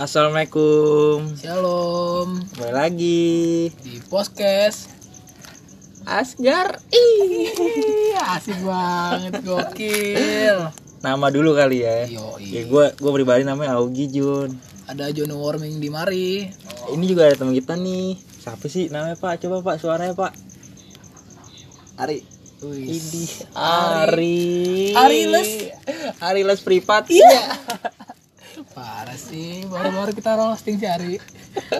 Assalamualaikum. Shalom Kembali lagi. di podcast. Asgar. Ih, asik banget, gokil. Nama dulu kali ya. Yoi. Ya gue gue pribadi namanya Augie Jun. Ada John Warming di mari. Ini juga ada teman kita nih. Siapa sih namanya Pak? Coba Pak suaranya Pak. Ari Wih. Ini Ari. Ari Les. Ari Les privat. Iya. Parah sih, baru-baru kita roasting si Ari.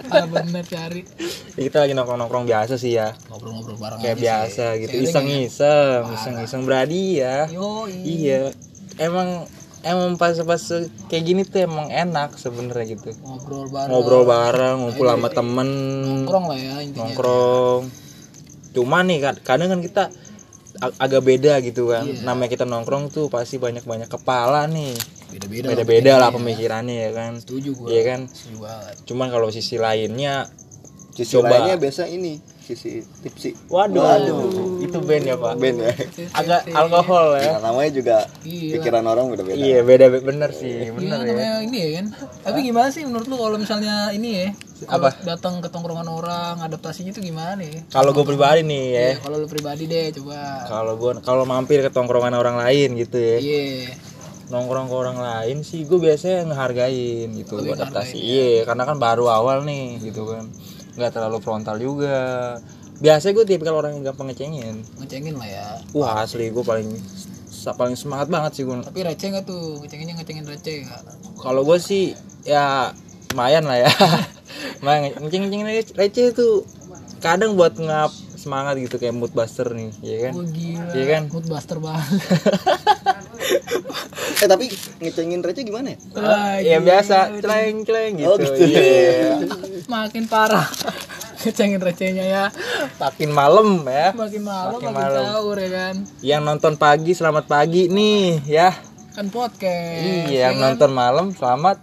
Parah bener si Ari. Ya, kita lagi nongkrong-nongkrong biasa sih ya. Ngobrol-ngobrol bareng Kayak biasa sih. gitu. Iseng-iseng, iseng-iseng beradi ya. Yoi. Iya. Emang emang pas-pas kayak gini tuh emang enak sebenarnya gitu. Ngobrol bareng. Ngobrol bareng, ngumpul sama temen, Nongkrong lah ya intinya. nongkrong. Cuma nih kadang kan kita ag- agak beda gitu kan. Iya. Namanya kita nongkrong tuh pasti banyak-banyak kepala nih. Beda-beda. lah Beda-beda lah pemikirannya. pemikirannya ya kan. Setuju gua. Iya kan? Setuju banget. Cuman kalau sisi lainnya sisi Coba. lainnya biasa ini sisi tipsi waduh, itu band ya, Pak. band ya Agak alkohol ya. Nah, namanya juga Iya. pikiran orang udah beda Iya, beda bener sih, Iya bener ya. namanya ini ya kan. Tapi gimana sih menurut lu kalau misalnya ini ya? Kalau datang ke tongkrongan orang, adaptasinya itu gimana ya? Kalau gue pribadi nih ya, Ya, kalau lu pribadi deh coba. kalau gue kalau mampir ke tongkrongan orang lain gitu ya, Iya. nongkrong ke orang lain sih gue biasanya ngehargain gitu Lebih buat adaptasi ya. iya karena kan baru awal nih gitu kan nggak terlalu frontal juga biasanya gue tipikal orang yang gampang ngecengin Ngecengin lah ya. wah asli gue paling paling semangat banget sih gue Tapi receh nggak tuh? Ngecenginnya ngecengin receh nggak? kalau gue sih ya lumayan lah ya lumayan ngeceng ngecengin receh itu kadang buat ngap semangat gitu kayak mood buster nih ya kan Wah gila. Iya kan? Mood buster banget. eh tapi ngecengin receh gimana ya Wah, ya biasa celeng celeng gitu, Oh, gitu. iya Makin parah. ngecengin recehnya ya. makin malam ya Makin malam Makin makin, malam. sahur ya kan. yang nonton pagi selamat pagi nih ya Kan podcast. iya yang nonton malam selamat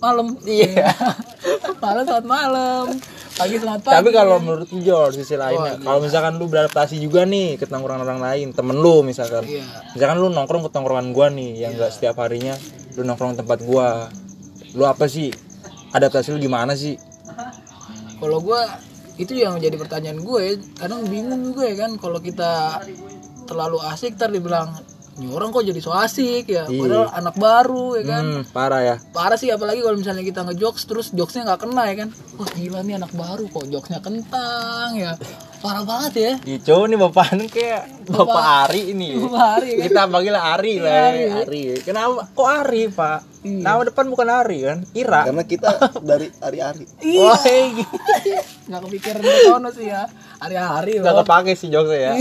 malam. Iya. malam saat malam. Pagi selamat pagi. tapi kalau menurut lu Jor sisi lainnya kalau misalkan lu beradaptasi juga nih ke tongkrongan orang lain temen lu misalkan. Iya. misalkan lu nongkrong ke tongkrongan gua nih yang enggak setiap harinya lu nongkrong tempat gua. Lu apa sih? Adaptasi lu gimana sih? Kalau gue itu yang jadi pertanyaan gue, kadang bingung juga ya kan kalau kita terlalu asik ntar dibilang ini orang kok jadi so asik ya, Iya. padahal anak baru ya kan. hmm, parah ya Parah sih apalagi kalau misalnya kita ngejokes terus jokesnya nggak kena ya kan. Wah gila nih anak baru kok jokesnya kentang ya. Parah banget ya. Cowok nih bapak kayak bapak Ari ini. Bapak Ari, kan? kita panggil Ari lah Ari. ya. Ari kenapa kok Ari pak Iya. nama depan bukan Ari kan Ira karena kita dari hari-hari Iya. Wah, gitu. Nggak kepikiran ke sono sih ya. Hari-hari nggak kepake sih jokesnya ya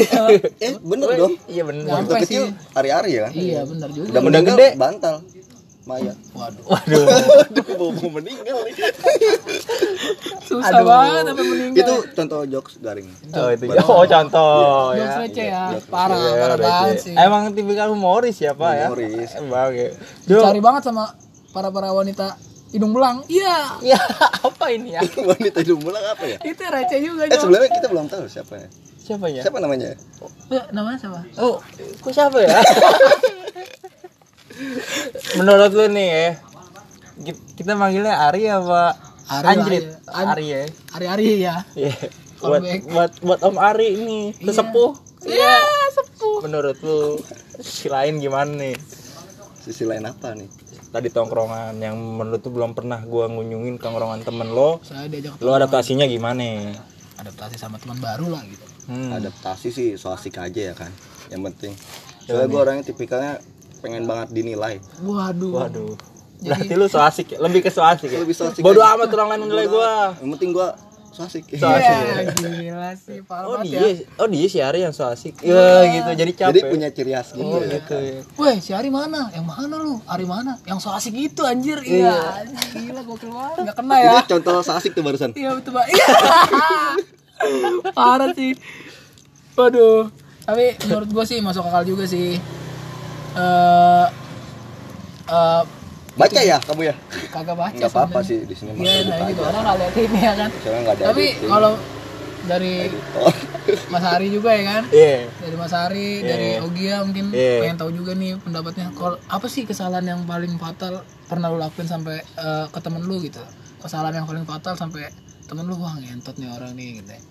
eh bener dong iya bener waktu kecil sih. hari-hari ya kan Iya benar juga. udah Udah meninggal gede. bantal Maya Waduh. waduh Aduh, mau, mau meninggal nih. Susah Aduh. banget sampai meninggal. itu contoh jokes garing oh itu oh contoh Jokes ya receh ya. Parah, Iya, parah banget sih. emang tipikal humoris ya pak ya Humoris. emang ya Cari banget sama para para wanita hidung belang. Iya. ya apa ini ya wanita hidung belang apa ya Itu receh juga, eh sebenarnya kita belum tahu siapa ya siapa ya siapa namanya Eh, namanya siapa? oh kok siapa ya menurut lu nih ya ki- kita manggilnya Ari apa Ari, Anjrit Ari. An- Ari ya Hari-hari ya. Iya. buat buat buat Om Ari ini sesepuh Iya, sepuh. menurut lu si lain gimana nih sisi lain apa nih tadi tongkrongan yang menurut tuh belum pernah gua ngunjungin tongkrongan temen lo lo adaptasinya gimana adaptasi sama teman baru lah gitu. hmm. adaptasi sih so asik aja ya kan yang penting soalnya gue orangnya tipikalnya pengen banget dinilai Waduh. waduh berarti lu so asik ya? lebih ke so asik ya lebih so asik bodoh aja. amat orang lain menilai gua yang penting gue so asik So asik. Iya, gila sih, parah oh banget ya. dia oh dia si Ari yang so asik ya gitu jadi capek jadi punya ciri khas gitu oh ya gitu ya Weh, si Ari mana? Yang mana lu? Ari mana? Yang so asik itu anjir. Iya. anjir, Gila gokil banget. Enggak kena ya. itu contoh so asik tuh barusan Iya betul pak. Iya. Parah sih. Waduh. Tapi menurut gua sih masuk akal juga sih. Eh eh baca ya kamu ya? Kagak baca nggak apa-apa sih di sini Iya, masih nah orang nggak lihat ini ya kan. ada Tapi kalau dari Mas Hari juga ya kan? Iya. dari Mas Hari dari Ogia mungkin. Iya. pengen tahu juga nih pendapatnya. Kalau apa sih kesalahan yang paling fatal pernah lu lakuin sampai eh, ke temen lu gitu? Kesalahan yang paling fatal sampai temen lu wah ngentot nih orang nih gitu ya.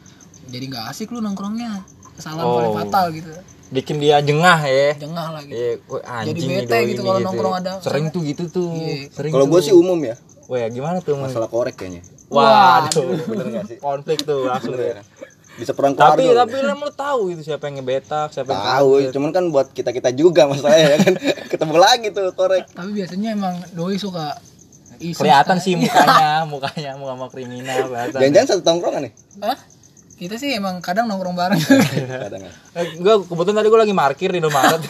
jadi nggak asik lu nongkrongnya. Kesalahan paling Oh. fatal gitu Bikin dia jengah ya. jengah lah gitu Iya, anjing Jadi bete gitu kalau nongkrong ada- Sering tuh gitu tuh. Iya. Sering. kalau gue sih umum ya Wah, ya gimana tuh? Mas? masalah korek kayaknya Waduh, bener gak sih konflik tuh langsung ya. ya bisa perang keluarga Tapi tapi lu lu tahu itu siapa yang ngebetak, siapa yang tahu cuman kan buat kita kita juga masalahnya ya kan ketemu lagi tuh korek tapi biasanya emang doi suka Kelihatan sih mukanya, mukanya muka mau kriminal kelihatan. jangan-jangan satu tongkrongan nih Hah? Kita sih emang kadang nongkrong bareng kadang ya Eh, gua kebetulan tadi gua lagi parkir di Indomaret.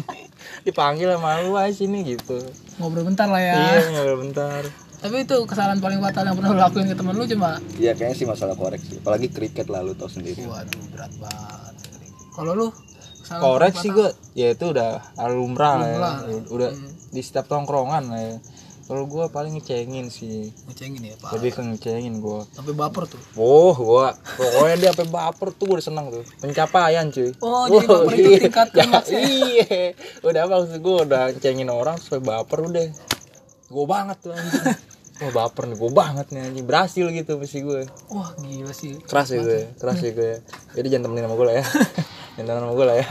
Dipanggil sama lu aja sini gitu. ngobrol bentar lah ya Iya, ngobrol bentar. tapi itu kesalahan paling fatal yang pernah lu lakuin ke temen lu cuma iya kayaknya sih masalah korek sih apalagi kriket lah lu tau sendiri waduh berat banget kalau lu kesalahan Korek paling sih fatal? gua ya itu udah lumrah lah ya. Udah di setiap tongkrongan lah ya. Kalau gua paling ngecengin sih. ngecengin ya pak Lebih ke ngecengin gua. sampai baper tuh Oh, gua pokoknya dia sampai baper tuh gua udah seneng tuh. Pencapaian cuy. Oh, jadi Wah, baper itu iya. tingkat Ya. Iya. Udah maksud gua udah ngecengin orang sampai baper udah. Gua banget tuh anjing. Wah baper nih, gua banget nih anjing. Berhasil gitu mesti gue. wah gila sih Keras ya gue, keras ya gue. Jadi jangan temenin sama gue lah ya. jangan temenin sama gue lah ya.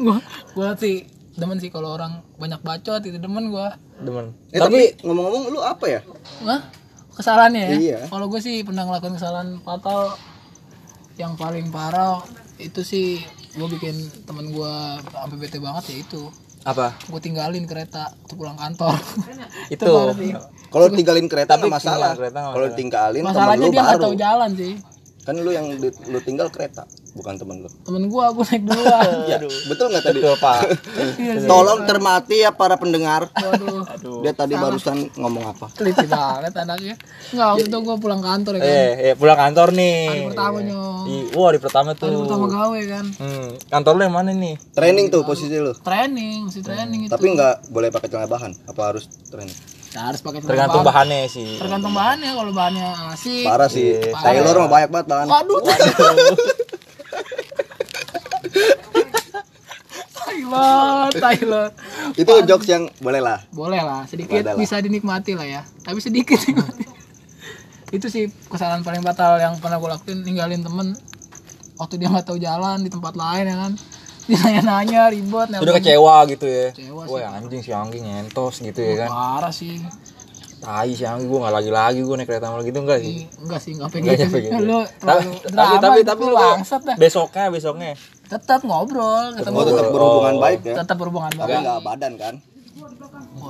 gua gua sih demen sih kalau orang banyak bacot itu demen gua. Demen. eh tapi ngomong-ngomong lu apa ya? Wah, kesalahannya ya? Iya. kalau gue sih pernah ngelakuin kesalahan fatal. Yang paling parah itu sih gue bikin temen gue sampai bete banget ya itu. Apa? gue tinggalin kereta untuk pulang kantor. Itu. kalau tinggalin kereta Tapi nggak masalah. kalau tinggalin masalahnya lu dia nggak tahu jalan sih. Kan lu yang lu tinggal kereta bukan temen lu temen gue aku naik duluan. Ya betul nggak tadi? Betul pak. Iya tolong cermati ya para pendengar. Waduh. Dia tadi barusan ngomong apa? Teliti banget anaknya. Nggak waktu itu gue pulang kantor ya kan? eh, eh, pulang kantor nih. hari pertama nyong. Di, wah di pertama tuh. hari pertama gawe kan? Hmm, kantor lu yang mana nih? training tuh posisi lu. Training masih training itu. tapi nggak boleh pakai celana bahan? Apa harus training? Nah, harus pakai Tergantung bahan. bahannya sih. tergantung bahannya kalau bahannya asik. Parah sih. Iya, Taylor mah banyak banget bahan. Waduh. Taylor, Taylor. itu jokes yang boleh lah Boleh lah, sedikit Wadah lah. bisa dinikmati lah ya. Tapi sedikit. Itu sih kesalahan paling fatal yang pernah gue lakuin ninggalin temen waktu dia nggak tahu jalan di tempat lain ya kan. Dia nanya-nanya ribet Udah kecewa gitu ya. Kecewa Wah anjing si Anggi ngentos gitu ya kan. Parah sih. Tai si Anggi gue nggak lagi-lagi gue naik kereta malam gitu enggak sih. Ih, Enggak sih, enggak pengen nyampe gitu. gitu. Lu Tapi terlalu tapi drama tapi tapi lu lu bangsat dah. besoknya besoknya Tetap ngobrol, ketemu oh tetap berhubungan baik ya tetap berhubungan tapi baik. nggak badan kan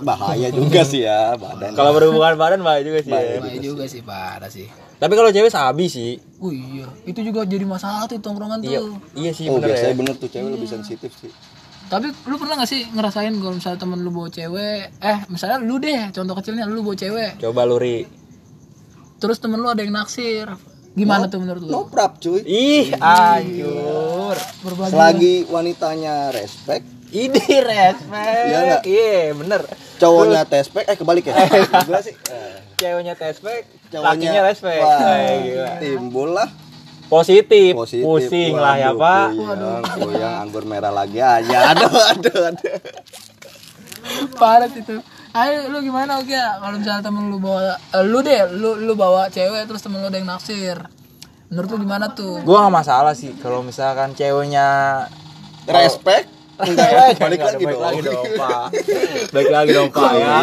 bahaya juga sih ya badan kalau berhubungan badan bahaya juga sih. ya. Baik juga sih, parah sih. Tapi kalau cewek sabi sih. Oh iya, itu juga jadi masalah tuh tongkrongan Iya, tuh. iya sih oh bener ya. biasanya bener tuh cewek lebih sensitif sih Tapi lu pernah gak sih ngerasain kalau misalnya temen lu bawa cewek, eh misalnya lu deh, contoh kecilnya lu bawa cewek, Coba luri. terus temen lu ada yang naksir, gimana tuh menurut lu? no prap cuy Ih, anjur. Berbagi selagi wanitanya respect Ini respect. Iya nggak? Iya, bener. cowoknya tespek eh kebalik ya gimana sih Eh, Ceweknya respect, cowoknya lakinya respect. wah, gila. timbul lah Positif, positif pusing lah ya, Waduh, Pak. puyeng, puyeng anggur merah lagi aja aduh aduh aduh parah itu. Ayo lu gimana oke kalau misalnya temen lu bawa, eh, lu deh, lu lu bawa cewek terus temen lu ada yang naksir. Menurut lu gimana tuh? Gua gak masalah sih kalau misalkan ceweknya respect Enggak, balik lagi balik dong. lagi dong, Pak. Balik lagi dong, Pak ya.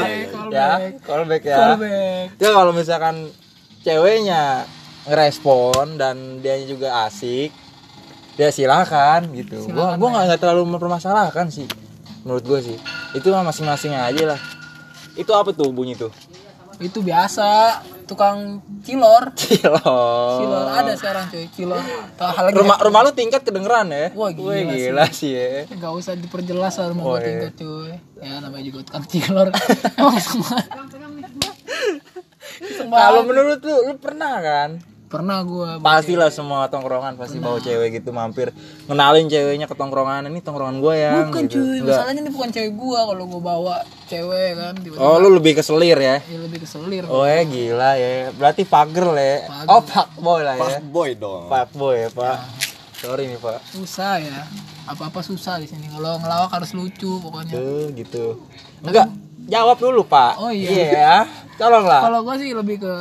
Ya, callback ya. Callback. Ya kalau misalkan ceweknya ngerespon dan dia juga asik, ya silakan gitu. Gua gua nggak nggak terlalu mempermasalahkan sih. Menurut gua sih. Itu mah masing-masing aja lah. Itu apa tuh bunyi tuh? Itu biasa tukang cilor. Cilor. Cilor ada sekarang cuy, cilor. Hal Rumah rumah lu tingkat kedengeran ya? Wah, gila sih. gila sih ya. Gak usah diperjelas lah rumah Oh, iya. tingkat cuy Ya namanya juga tukang cilor Kalau menurut lu, lu pernah kan pernah gua pastilah semua tongkrongan pasti bawa cewek gitu mampir. Ngenalin ceweknya ke tongkrongan ini tongkrongan gue yang bukan gitu. cuy. Enggak. masalahnya ini bukan cewek gua kalau gua bawa cewek kan tiba-tiba. Oh lu lebih keselir ya? Ya lebih keselir oh ya gila ya. Berarti pager ya. Oh fuckboy lah ya. Boy dong. Fuckboy ya pak. Sorry nih pak. Susah ya. Apa-apa susah di sini. Kalau ngelawak harus lucu pokoknya. Tuh gitu. Enggak jawab dulu pak. Oh, iya. iya tolonglah. Kalau gua sih lebih ke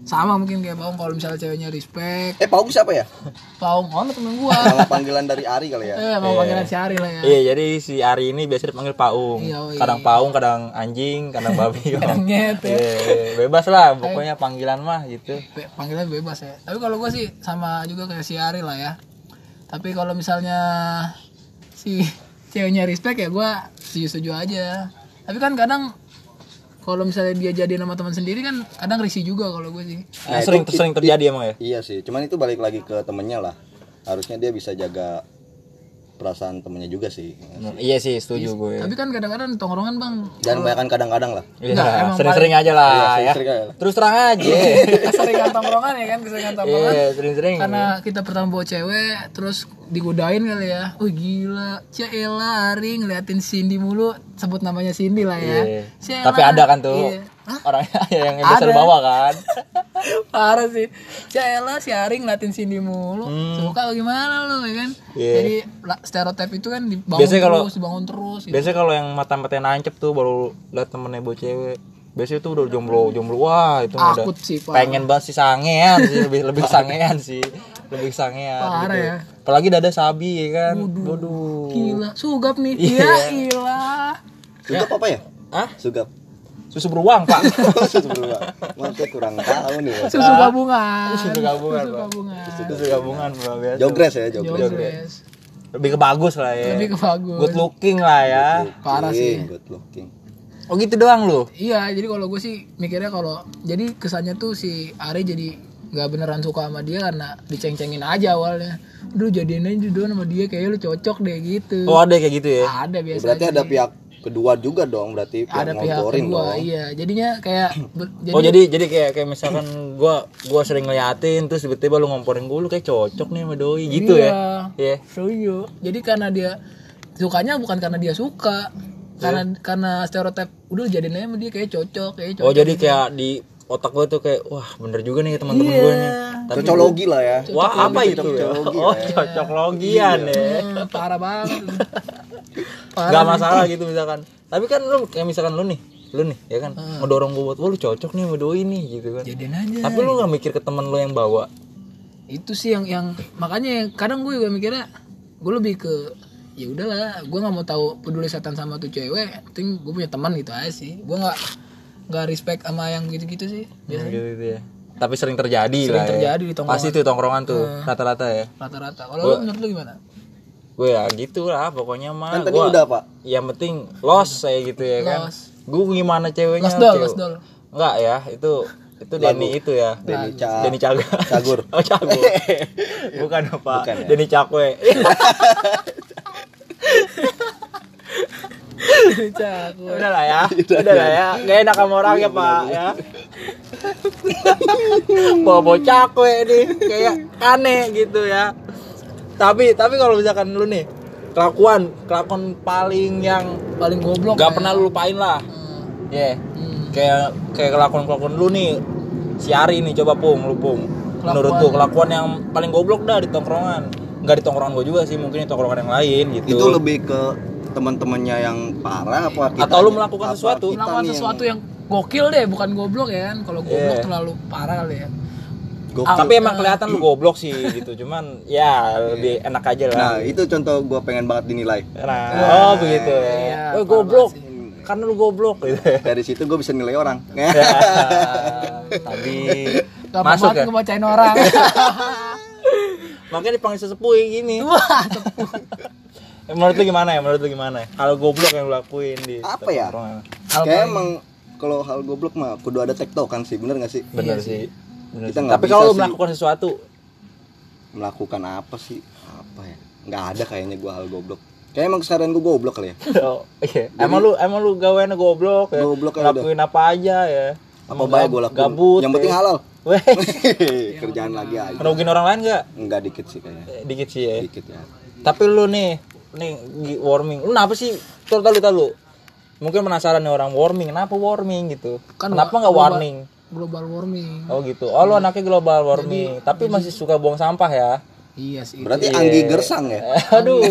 sama mungkin kayak Paung kalau misalnya ceweknya respect eh Paung siapa ya Paung oh temen gua nama panggilan dari Ari kali ya eh mau panggilan si Ari lah ya Iya, jadi si Ari ini biasa dipanggil Paung. Iya, oh iya. Kadang Paung, kadang anjing, kadang babi. Kadang nyet ya. Iya, bebas lah pokoknya panggilan mah gitu. Be- panggilan bebas ya tapi kalau gue sih sama juga kayak si Ari lah ya tapi kalau misalnya si ceweknya respect ya gue setuju setuju aja tapi kan kadang kalau misalnya dia jadi sama teman sendiri kan kadang risih juga kalau gue sih Nah, sering sering terjadi emang ya. iya sih cuman itu balik lagi ke temennya lah harusnya dia bisa jaga perasaan temennya juga sih Iya sih, setuju gue. tapi kan kadang-kadang tongkrongan bang jangan kebanyakan kadang-kadang lah Iya, emang sering-sering aja lah ya. sering aja lah. Terus terang aja. keseringan tongkrongan ya kan keseringan tongkrongan Iya, sering-sering. karena kita pertama bawa cewek terus digodain kali ya oh gila Ciela Ari ngeliatin Cindy mulu sebut namanya Cindy lah ya Iya. Tapi ada kan tuh Iya. Orangnya yang biasa lu bawa kan. parah sih Ciela si Ari ngeliatin Cindy mulu suka gimana lu ya kan Hmm. Iya. jadi stereotip itu kan dibangun Biasanya kalau- terus dibangun terus gitu. Biasanya kalau yang mata-matanya nancep tuh baru liat temennya bawa cewek. Biasanya tuh udah jomblo, jomblo wah itu mah udah Akut sih, pengen banget sih sangean sih lebih lebih sangean sih lebih sangean Parah gitu. ya. apalagi dada sabi ya kan waduh gila sugap nih Iya. ya ilah sugap apa ya Hah? sugap susu beruang pak. Susu berdua. Maksudnya kurang tahu nih Bos. susu gabungan. Susu gabungan susu gabungan. Susu gabungan pak. Biasa. Jogres ya jogres. Jogres. lebih ke bagus lah ya. Lebih ke bagus. Good looking lah ya. Parah sih. good looking. Oh gitu doang lu? Iya, jadi kalau gue sih mikirnya kalau jadi kesannya tuh si Ari jadi nggak beneran suka sama dia karena diceng-cengin aja awalnya. Duh jadiin aja dulu sama dia kayak lu cocok deh gitu. oh ada kayak gitu ya? Ada biasa berarti aja ada sih. pihak kedua juga dong berarti ada pihak ngomporin kedua, dong iya. Jadinya kayak jadi, oh jadi jadi kayak kayak misalkan gua gua sering ngeliatin terus tiba-tiba lu ngomporin gue lu kayak cocok nih sama doi gitu Iya. ya Iya. setuju. Jadi karena dia sukanya bukan karena dia suka. Karena karena stereotip udah jadiin aja sama dia kayak cocok, kayak cocok. Oh jadi kayak di otak gue tuh kayak wah bener juga nih teman-teman gue nih. Tapi cocologi lah ya wah apa itu ya? Oh cocok logian ya. Hmm, parah banget. parah. Gak masalah gitu misalkan. Tapi kan lu kayak misalkan lu nih, lu nih ya kan ngedorong gue buat, wah lu cocok nih sama doi nih gitu kan. Jadiin aja. Tapi lu gak mikir ke temen lu yang bawa. itu sih yang yang makanya yang- kadang gue juga mikirnya gue lebih ke ya udahlah gue nggak mau tahu peduli setan sama tuh cewek penting gue punya teman gitu aja sih gue nggak nggak respect sama yang gitu-gitu sih biasanya Gitu, gitu ya. Tapi sering terjadi Sering lah ya. terjadi di tongkrongan. Pasti tuh tongkrongan tuh rata-rata ya. rata-rata kalau lu menurut lu gimana Gue ya gitu lah pokoknya mah. kan tadi gua- udah pak yang penting los saya gitu ya kan Los. gue gimana ceweknya Los dol, los dol. enggak ya itu itu Denny itu ya Denny Ca- Denny Caga Cagur. oh Cagur bukan apa Bukan ya? Denny Cakwe udah lah ya udah lah ya. Gak enak sama orang ya pak ya. bawa bawa cakwe nih kayak aneh gitu ya. Tapi tapi kalau misalkan lu nih kelakuan kelakuan paling yang paling goblok gak pernah lu lupain lah. Hmm. ya Hmm. kayak kayak kelakuan kelakuan lu nih si Ari nih coba pung lu pung. Menurut Kelakuan. tuh kelakuan yang paling goblok dah di tongkrongan. Nggak di tongkrongan gue juga sih mungkin di tongkrongan yang lain gitu. Itu lebih ke teman-temannya yang parah apa kita Atau lu melakukan apa sesuatu. melakukan sesuatu yang gokil deh bukan goblok ya kan kalau goblok Iya. terlalu parah kali ya Gokil. tapi emang kelihatan lu goblok sih gitu cuman ya lebih enak aja lah nah itu contoh gue pengen banget dinilai Nah, oh begitu ya. iya, parah goblok. Karena lu goblok gitu. dari situ gue bisa nilai orang Ya, Tapi Gampang masuk ya. ngebacain orang Makanya dipanggil sesepuh gini. wah Menurut lu gimana ya? Menurut lu gimana? Hal goblok yang lu lakuin di Apa ya? Hal kayak emang kalau hal goblok mah kudu ada tektokan sih bener gak sih Bener sih. Bener Kita sih. Tapi kalau lu sih. melakukan sesuatu, melakukan apa sih apa ya nggak ada kayaknya gue hal goblok kayak emang kesadaran gue goblok kali ya oh, iya. emang lu emang lu gaweannya goblok ya. Goblok ya Lakuin apa aja ya. apa baik gue lakuin Gabut. yang ya. penting halal Weh, kerjaan lagi aja ngerugin orang lain nggak? enggak dikit sih kayaknya Eh, Dikit sih ya. dikit ya Tapi lu nih, nih warming. Lu kenapa sih? Tahu tahu tahu. Mungkin penasaran nih orang warming. Kenapa warming gitu? Kan kenapa nggak global- warning? global warming Oh gitu. Oh lu anaknya global warming. Tapi masih suka buang sampah ya? iya sih berarti Anggi Gersang ya Aduh.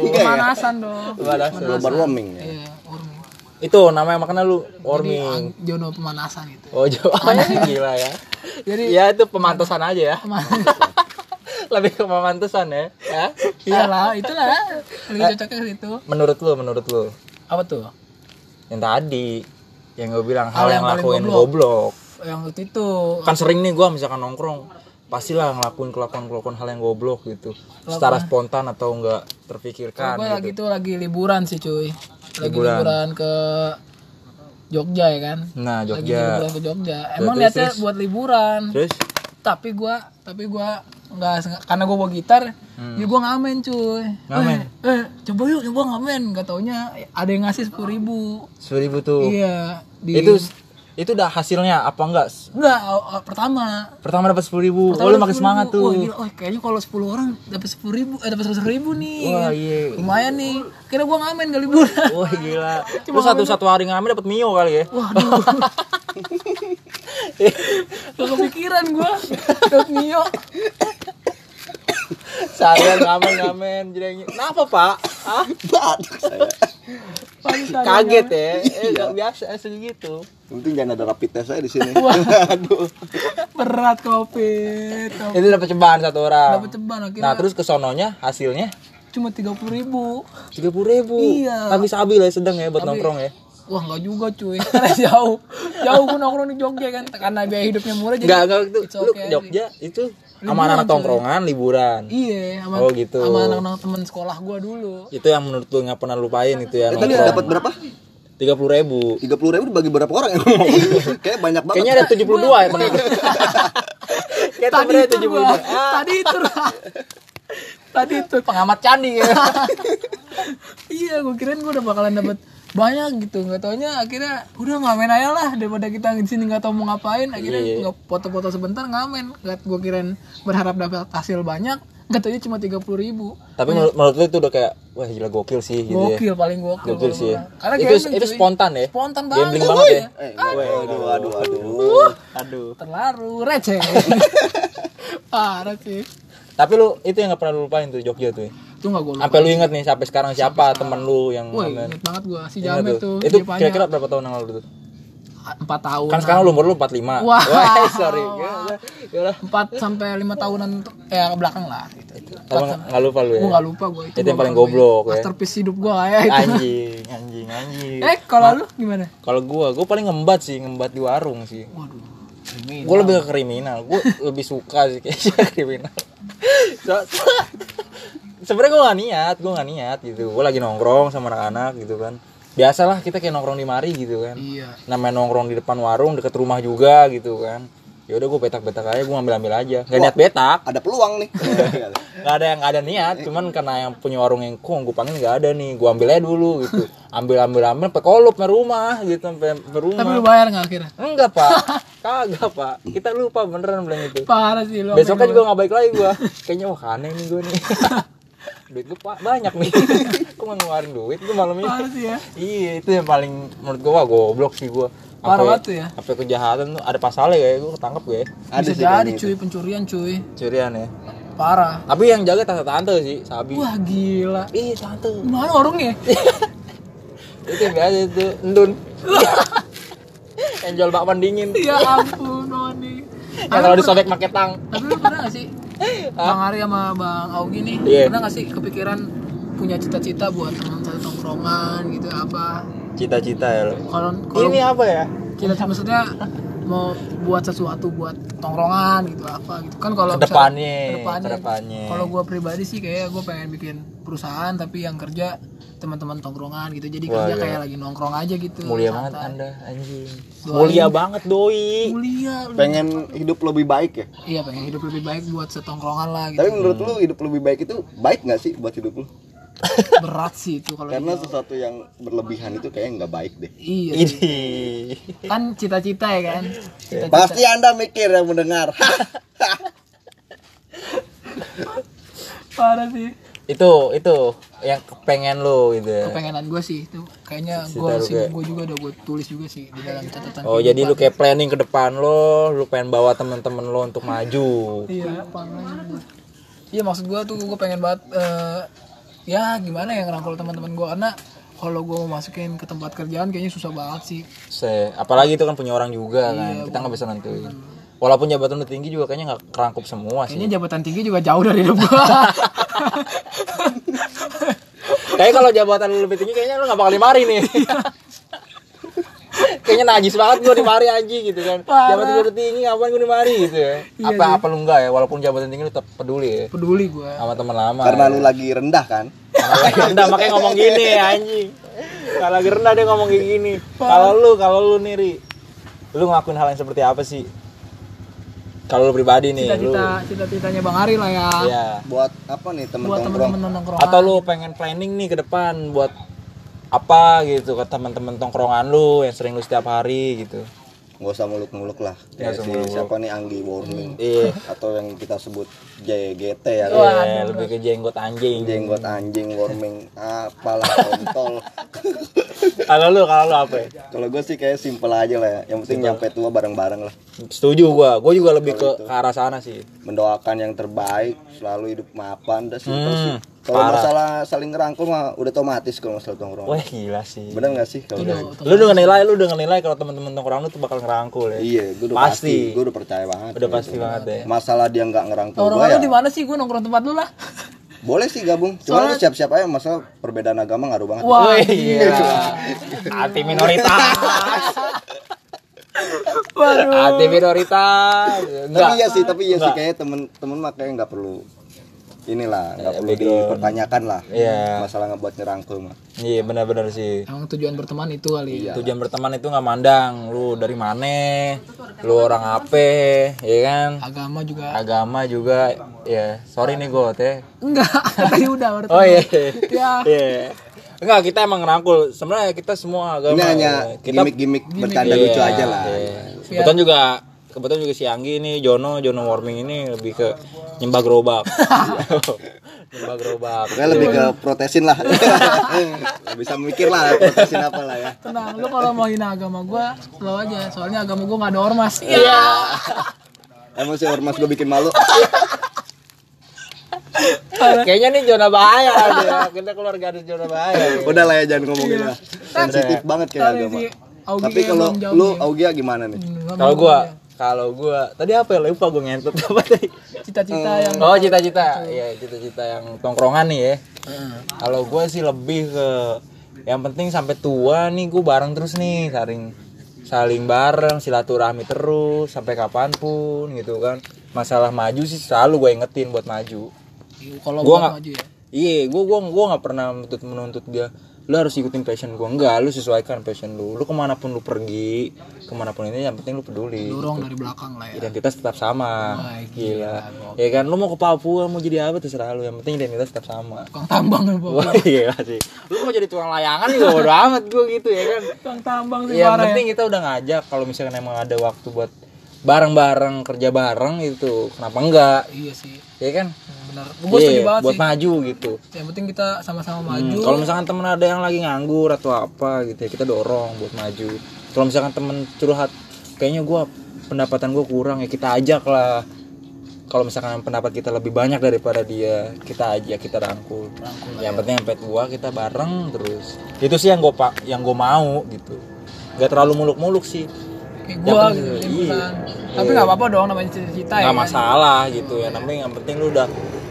pemanasan dong Gimana? global warming ya iya warming Itu namanya makanya lu warming. Ang- Jono pemanasan itu Oh jauh. gila ya. jadi Ya itu pemantasan aja ya. Lebih ke pemantasan ya. ya. iyalah itulah lebih cocoknya ke situ Menurut lu, menurut lu. apa tuh Yang tadi yang gue bilang Hal hal, yang yang lakuin goblok. goblok. yang itu Kan sering nih gua misalkan nongkrong pastilah ngelakuin kelakuan-kelakuan hal yang goblok gitu. Secara spontan atau enggak terpikirkan gue gitu. lagi tuh lagi liburan sih cuy lagi Liburan. liburan, ke Jogja ya kan Nah, lagi Jogja. liburan ke Jogja emang niatnya buat liburan Terus tapi gua tapi gua nggak karena gua bawa gitar jadi gua ngamen cuy Hmm. Ngamen? eh, eh, coba yuk coba ngamen gak taunya ada yang ngasih sepuluh ribu 10.000 tuh. iya di Itu itu udah hasilnya apa enggak? enggak pertama Pertama dapat 10.000. Pertama Oh, lu makin 10.000. semangat tuh. Wah, gila. Wah, kayaknya kalau 10 orang dapat 10 ribu, eh dapat 100 ribu nih. Wah, iya. Lumayan nih. Kira gua ngamen gak liburan. Wah, gila. Lu satu-satu hari ngamen dapat Mio kali ya. Waduh. Gak kepikiran gua. Dapat Mio. Seharian ngamen-ngamen jadi Kenapa, Pak? Ah, batuk saya kaget ya. Eh, enggak biasa segitu. Yang penting jangan ada rapid test saya di sini aduh Berat covid. Covid. Itu dapat cobaan satu orang. Dapat ceban akhirnya Nah, terus ke sononya hasilnya cuma 30 ribu. tiga puluh ribu Iya. tapi stabil ya sedang ya buat nongkrong ya Wah nggak juga cuy, karena jauh, jauh gua nongkrong di Jogja kan, karena biaya hidupnya murah jadi. enggak enggak itu it's lu okay Jogja itu sama anak tongkrongan liburan. Iya, sama, Oh, gitu. sama anak-anak temen sekolah gua dulu. itu yang menurut lu nggak pernah lupain itu ya tadi dapat berapa? Tiga puluh ribu. Tiga puluh ribu dibagi berapa orang yang ngomong? Kayak banyak banget. Kayaknya ada tujuh puluh dua ya temen gue kayak Tadi itu tujuh puluh gua, dua tadi itu, tadi itu pengamat candi. Ya iya, gua kirain gua udah bakalan dapet banyak gitu, nggak taunya akhirnya udah ngamen aja lah daripada kita di sini nggak tahu mau ngapain, akhirnya Iya. nggak foto-foto sebentar ngamen, nggak gua kirain berharap dapat hasil banyak, nggak taunya cuma tiga puluh ribu, tapi menurut, menurut lu itu udah kayak wah gila gokil sih gitu ya. Gokil paling gokil, gokil sih ya. karena itu gambling, itu spontan ya? Spontan banget, gambling banget ya? Eh aduh. aduh aduh aduh. terlalu receh, parah sih, tapi lu itu yang nggak pernah lu lupain tuh Jogja tuh ya? Itu nggak gua lupa. sampai lu inget nih sampai sekarang siapa temen lu yang Woi, ngamen? inget banget gua si Jamet tuh. tuh, itu Jepanya. kira-kira berapa tahun yang lalu tuh empat tahun kan sekarang lu umur lu 45 Wah. Wah, sorry Gila, gila. empat sampai lima tahunan untuk ya ke belakang lah gitu. Tapi nggak nggak lupa lu ya Gue gak lupa gue itu. Itu yang paling goblok, ya. Masterpiece hidup gue ya itu. anjing anjing anjing Eh kalau lu gimana? kalau gua gua paling ngembat sih ngembat di warung sih Waduh. Gua lebih ke kriminal gua lebih suka sih kayaknya kriminal So- sebenarnya gua gak niat gua gak niat gitu. Gua lagi nongkrong sama anak-anak gitu kan. Biasalah kita kayak nongkrong di mari gitu kan. Iya. namanya nongkrong di depan warung deket rumah juga gitu kan. Ya udah gue betak-betak aja gue ngambil-ambil aja. Gak niat betak. ada peluang nih. Nggak ada. Yang nggak ada niat. Cuman karena yang punya warung yang kok gue panggil nggak ada nih. Gue ambil aja dulu gitu. Ambil ambil ambil sampai kolup sampai rumah gitu sampai sampai rumah. Tapi lu bayar gak akhirnya? enggak pak. Kagak pak. Kita lupa beneran bilang itu. Parah sih lu. besoknya juga nggak baik lagi gue kayaknya wah aneh nih gue nih duit gue pak banyak nih kok nggak ngeluarin duit gue malamnya Parah sih ya. iya itu yang paling menurut gue wah goblok sih gue Parah banget tuh ya. apa kejahatan tuh ada pasalnya kayak gue ketangkep gue ada Bisa sih jadi cuy pencurian cuy. curian ya Parah. tapi yang jaga tante tante sih sabi Wah gila. ih tante Gimana warungnya? itu yang biasa itu endun yang jual bakwan dingin ya ampun Noni. yang kalau disobek pakai tang Tapi lu pernah gak sih? Bang Ari sama Bang Augi nih, Iya. pernah gak sih kepikiran punya cita-cita buat teman satu tongkrongan gitu apa? cita-cita ya lo Kalau ini apa ya cita-cita maksudnya mau buat sesuatu buat tongkrongan gitu apa gitu kan kalau Ke depannya, misalnya- ke depannya. kalau gue pribadi sih kayak gue pengen bikin perusahaan tapi yang kerja teman-teman tongkrongan gitu. Jadi Wah, kerja iya. kayak lagi nongkrong aja gitu mulia santai. banget anda anjing. Mulia banget doi. Mulia lu. pengen hidup lebih baik ya? Iya pengen hidup lebih baik buat setongkrongan lah gitu. tapi menurut lu hidup lebih baik itu baik nggak sih buat hidup lu? Berat sih itu kalau karena gitu. sesuatu yang berlebihan itu kayaknya nggak baik deh. Iya. Ini. kan cita-cita ya kan? Cita-cita. Pasti anda mikir yang mendengar. Parah sih Itu itu yang kepengen lu gitu ya. kepengenan gue sih itu kayaknya gue sih gue juga udah gue tulis juga sih di dalam catatan Oh, jadi lu kayak planning ke depan lo, lu pengen bawa temen-temen lo untuk maju. iya iya maksud gue tuh gue pengen banget eh, ya gimana ya ngerangkul teman-teman gue karena kalau gue mau masukin ke tempat kerjaan kayaknya susah banget sih Se, apalagi itu kan punya orang juga kan. Kita nggak bisa nentuin. Walaupun jabatan lu tinggi juga kayaknya nggak kerangkup semua sih. kayaknya jabatan tinggi juga jauh dari hidup gue Kayaknya kalau jabatan lu lebih tinggi kayaknya lu gak bakal dimari nih. kayaknya najis banget gua dimari aja gitu kan. Jabatan udah tinggi ngapain gua dimari gitu ya. apa apa lu enggak ya walaupun jabatan tinggi lu tetap peduli ya peduli gue sama teman lama. karena lu lagi rendah kan Karena lagi rendah makanya ngomong gini anjing. Kalau lagi rendah dia ngomong kayak gini. Kalau lu kalau lu nih Ri, lu ngelakuin hal yang seperti apa sih? Kalau lu pribadi nih, lu. Cita-cita cita-citanya bang Ari lah ya. Iya. buat apa nih temen buat tongkrong teman-teman nongkrong atau lu pengen planning nih ke depan buat apa gitu ke teman-teman tongkrongan lu yang sering lu setiap hari gitu. Nggak usah muluk-muluk lah. Usah si siapa nih Anggi Warning. Iya. Atau yang kita sebut JGT ya. Kan? Iya, lebih ke jenggot anjing. Jenggot anjing warming apalah kontol kalau lu kalau lu apa ya? kalau gue sih kayak simple aja lah ya. Yang penting nyampe tua bareng-bareng lah. Setuju gua. Gua juga lebih ke ke arah sana sih. Mendoakan yang terbaik selalu hidup mapan udah simple Hmm, sih. Kalau masalah saling ngerangkul mah udah otomatis kalau masalah tongkrong. Wah gila sih. Bener gak sih kalau udah lu udah nilai lu udah nilai kalau teman-teman tongkrong lu tuh bakal ngerangkul ya? Iya gue udah Pasti. pasti, gue udah percaya banget udah pasti banget ya. Masalah dia nggak ngerangkul Orang gue ya. lu di mana sih? Gue nongkrong tempat lu lah boleh sih gabung cuma lu siap-siap aja masalah perbedaan agama ngaruh banget wah Wih, gila. Hati minoritas. waduh Hati minoritas. tapi iya sih tapi iya sih kayak temen-temen mah kayak nggak perlu inilah nggak perlu dipertanyakan lah Iya. masalah ngebuat ngerangkul mah Iya benar-benar sih. emang tujuan berteman itu kali ya Tujuan berteman itu nggak mandang lu dari mana, lu orang apa, ya kan? agama juga Agama juga, ya. Sorry nih gue teh. enggak tadi udah baru Oh iya. ya Iya. Enggak, kita emang ngerangkul. Sebenarnya kita semua agama. ini hanya ya. kita gimmick-gimmick bercanda Iya, lucu aja lah iya. Kebetulan juga kebetulan juga si Anggi ini Jono Jono Warming ini lebih ke nyembah gerobak. nyembah gerobak. Pokoknya lebih ke protesin lah. Nggak bisa mikir lah protesin apa lah ya. Tenang lu kalau mau hina agama gue slow aja. Soalnya agama gue nggak ada ormas. Iya. Emang sih ormas gue bikin malu. Kayaknya nih zona bahaya. Kita keluar garis zona bahaya. udah lah ya jangan ngomongin lah. Sensitif banget kayak agama. si Augie tapi kalau lu. Augia gimana nih? Kalau gua, kalau gua tadi apa ya? Lupa gua ngentot apa tadi. cita-cita yang Oh, cita-cita. Iya, cita-cita yang tongkrongan nih ya. Kalau gua sih lebih ke yang penting sampai tua nih gua bareng terus nih, saling saling bareng, silaturahmi terus sampai kapan pun gitu kan. Masalah maju sih selalu gue ingetin buat maju. kalau Gua gue nggak- maju ya Iya, gua gua gua nggak pernah menuntut menuntut dia. Lu harus ikutin passion gua. Enggak, lu sesuaikan passion lu. Lu ke mana pun lu pergi, ke mana pun ini yang penting lu peduli. dorong dari belakang lah ya. Identitas tetap sama. Wah, gila ya kan? Lu mau ke Papua mau jadi apa terserah lu. Yang penting identitas tetap sama. Tukang tambang ya Bob. wah iya sih. Lu mau jadi tukang layangan juga bodo amat gua gitu ya kan? Tukang tambang sih ya, yang parah ya. penting kita udah ngajak. Kalau misalkan emang ada waktu buat bareng-bareng kerja bareng itu kenapa enggak? Iya sih. Ya kan? Benar. Gue setuju Iya, banget buat sih. maju gitu. Yang penting kita sama-sama Hmm, maju. kalau misalkan temen ada yang lagi nganggur atau apa gitu ya kita dorong buat maju. Kalau misalkan temen curhat kayaknya gua pendapatan gua kurang ya kita ajak lah. Kalau misalkan pendapat kita lebih banyak daripada dia kita ajak kita rangkul, yang penting sampai tua kita bareng terus. Itu sih yang gue pak yang gue mau gitu. Nggak terlalu muluk-muluk sih kayak gue penting- gitu iya. tapi nggak apa-apa dong namanya cita-cita ya nggak kan? masalah gitu ya namanya yang penting lu udah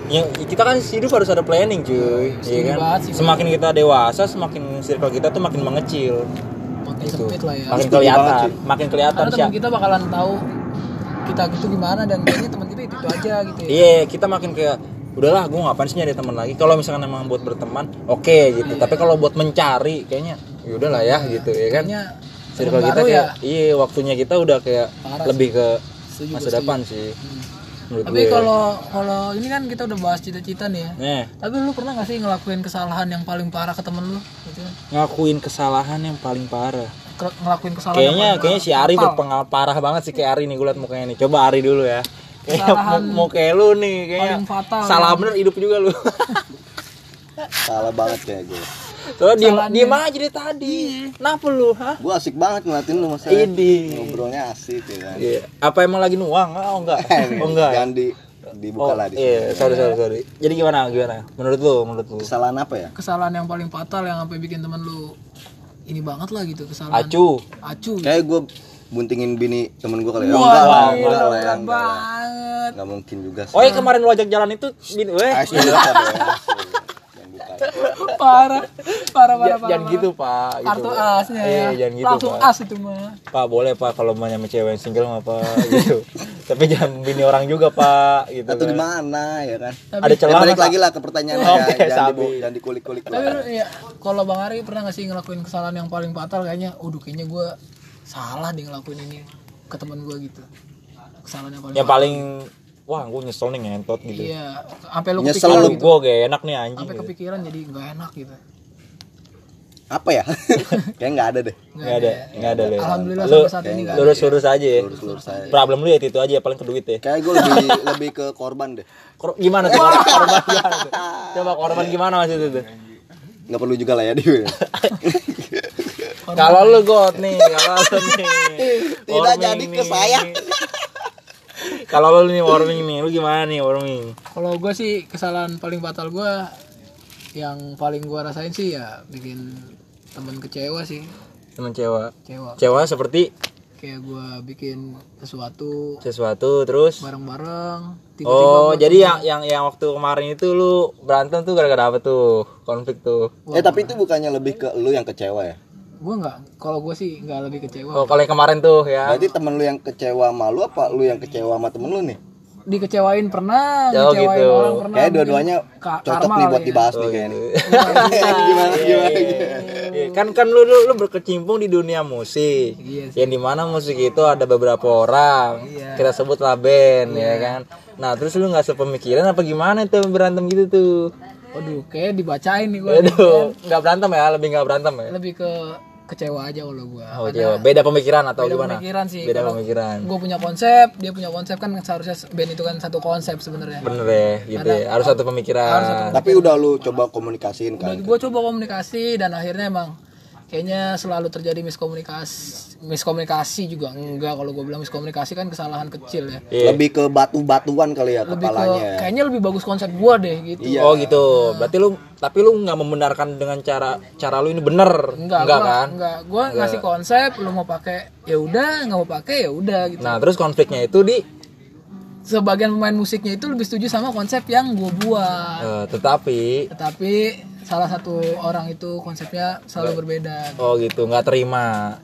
yang kita kan hidup harus ada planning cuy. Iya kan? banget sih. semakin kita dewasa semakin circle kita tuh makin mengecil. Makin gitu. sempit lah ya. Makin kelihatan makin kelihatan karena teman kita bakalan tahu kita gitu gimana dan kayaknya teman kita itu, itu aja gitu ya. Iya kita makin kayak udahlah gue ngapain sih nyari teman lagi? Kalau misalkan emang buat berteman oke gitu. Tapi kalau buat mencari kayaknya ya udahlah ya gitu ya kan? Kayaknya circle kita kayak ya iya waktunya kita udah kayak Parah lebih ke Setuju, masa gue depan sih Hmm. menurut Tapi kalau kalau ini kan kita udah bahas cita-cita nih ya. Nih, Tapi lu pernah gak sih ngelakuin kesalahan yang paling parah ke temen lu? Gitu ngakuin kesalahan yang paling parah. Ke- ngelakuin kesalahan Kayaknya kayaknya si Ari berpengal parah banget sih kayak Ari nih gue liat mukanya nih. Coba Ari dulu ya. Kayaknya Kesalahan mau, mau kayak lu nih kayaknya. paling fatal, Salah ya. bener hidup juga lu. salah banget kayak gue Soalnya diem, diem aja dari tadi. Kenapa lu, hah? gue asik banget ngeliatin lu masa Idi. ngobrolnya asik ya kan Iya. Apa emang lagi nuang? Ah, Oh enggak. Oh enggak. jangan di dibuka Oh, lah di iya, sini. sorry sorry sorry. Jadi gimana gimana? Menurut lu, menurut lu? kesalahan apa ya kesalahan yang paling fatal yang sampai bikin temen lu ini banget lah gitu kesalahan. Acu. Acu. kayak gue buntingin bini temen gue kali ya Oh, Wah, enggak lah enggak lah ya enggak lah. banget. Enggak mungkin juga sih Oh, yang kemarin lu ajak jalan itu bini weh. Parah. Parah parah Ja- parah. Jangan gitu, Pak. Gitu. Kartu asnya Iya, ya. jangan gitu, Langsung Pak. as itu mah. Pak, boleh Pak kalau mau nyampe cewek yang single mah Pak gitu. Tapi jangan bini orang juga, Pak, gitu. atau kan. di mana ya kan Ada Ya, celah balik Pak. lagi lah ke pertanyaan jangan, sabi. dibu- jangan dikulik-kulik Tapi ya kalau Bang Ari pernah gak sih ngelakuin kesalahan yang paling fatal kayaknya, waduh kayaknya gue salah deh ngelakuin ini ke temen gue gitu. Kesalahan yang paling Yang paling wah, gue nyesel nih ngentot gitu. Iya, sampai lu Nyesel kepikiran Kalau gitu. gue gak enak nih anjing. Sampai gitu. kepikiran jadi nggak enak gitu. apa ya kayak nggak ada deh Nggak ada, nggak ada, Le. Alhamdulillah Lu sampai saat ini nggak ada. lurus-lurus aja ya. lurus saya Problem lu ya itu aja paling ke duit ya. kayak gue lebih lebih ke korban deh Kor- gimana tuh korban, gimana tuh? Coba korban gimana mas itu tuh? nggak perlu juga lah ya di Kalau lu got nih, kalau lu nih. Tidak jadi ke saya. Kalau lu nih warming nih, lu gimana nih warming? Kalau gue sih kesalahan paling fatal gue yang paling gue rasain sih ya bikin temen kecewa sih, Temen cewek. kecewa. Cewek seperti Kayak gue bikin sesuatu sesuatu terus. bareng-bareng. Oh, jadi yang yang yang waktu kemarin itu lu berantem tuh gara-gara apa tuh? Konflik tuh. eh tapi itu bukannya lebih ke lu yang kecewa ya gue nggak, kalau gue sih nggak lebih kecewa. Oh, kalau yang kemarin tuh ya. berarti temen lu yang kecewa sama lu apa lu yang kecewa sama temen lu nih Dikecewain pernah, Oh, ngecewain gitu. orang pernah. kayak dua-duanya cocok nih buat ya. dibahas nih kayaknya Iya, gimana gimana iya. Kan kan lu, lu lu berkecimpung di dunia musik. Iya Yang di mana musik itu ada beberapa orang. Iya. Kita sebutlah band ya kan. Nah, terus lu nggak sepemikiran apa gimana tuh berantem gitu tuh? Waduh, kayak dibacain nih gue. Aduh, nggak berantem ya, lebih nggak berantem ya. Lebih ke kecewa aja kalau gue. Oh, Jawa. Beda pemikiran atau Beda gimana? pemikiran sih. Beda Kalau pemikiran. Gue punya konsep, dia punya konsep kan seharusnya band itu kan satu konsep sebenarnya. Bener ya, gitu ya. Harus satu pemikiran. tapi udah lu coba komunikasiin kan Gue coba komunikasi dan akhirnya emang kayaknya selalu terjadi miskomunikasi miskomunikasi juga enggak kalau gue bilang miskomunikasi kan kesalahan kecil ya Iya. lebih ke batu-batuan kali ya lebih ke kepalanya ya. kayaknya lebih bagus konsep gue deh gitu Iya. Oh gitu. Berarti lu tapi lu nggak membenarkan dengan cara cara lu ini bener. enggak Enggak gua, kan? enggak gue ngasih konsep lu mau pakai ya udah nggak mau pakai ya udah gitu Nah, terus konfliknya itu di sebagian pemain musiknya itu lebih setuju sama konsep yang gue buat eh, tetapi tetapi salah satu orang itu konsepnya selalu berbeda oh gitu, nggak terima.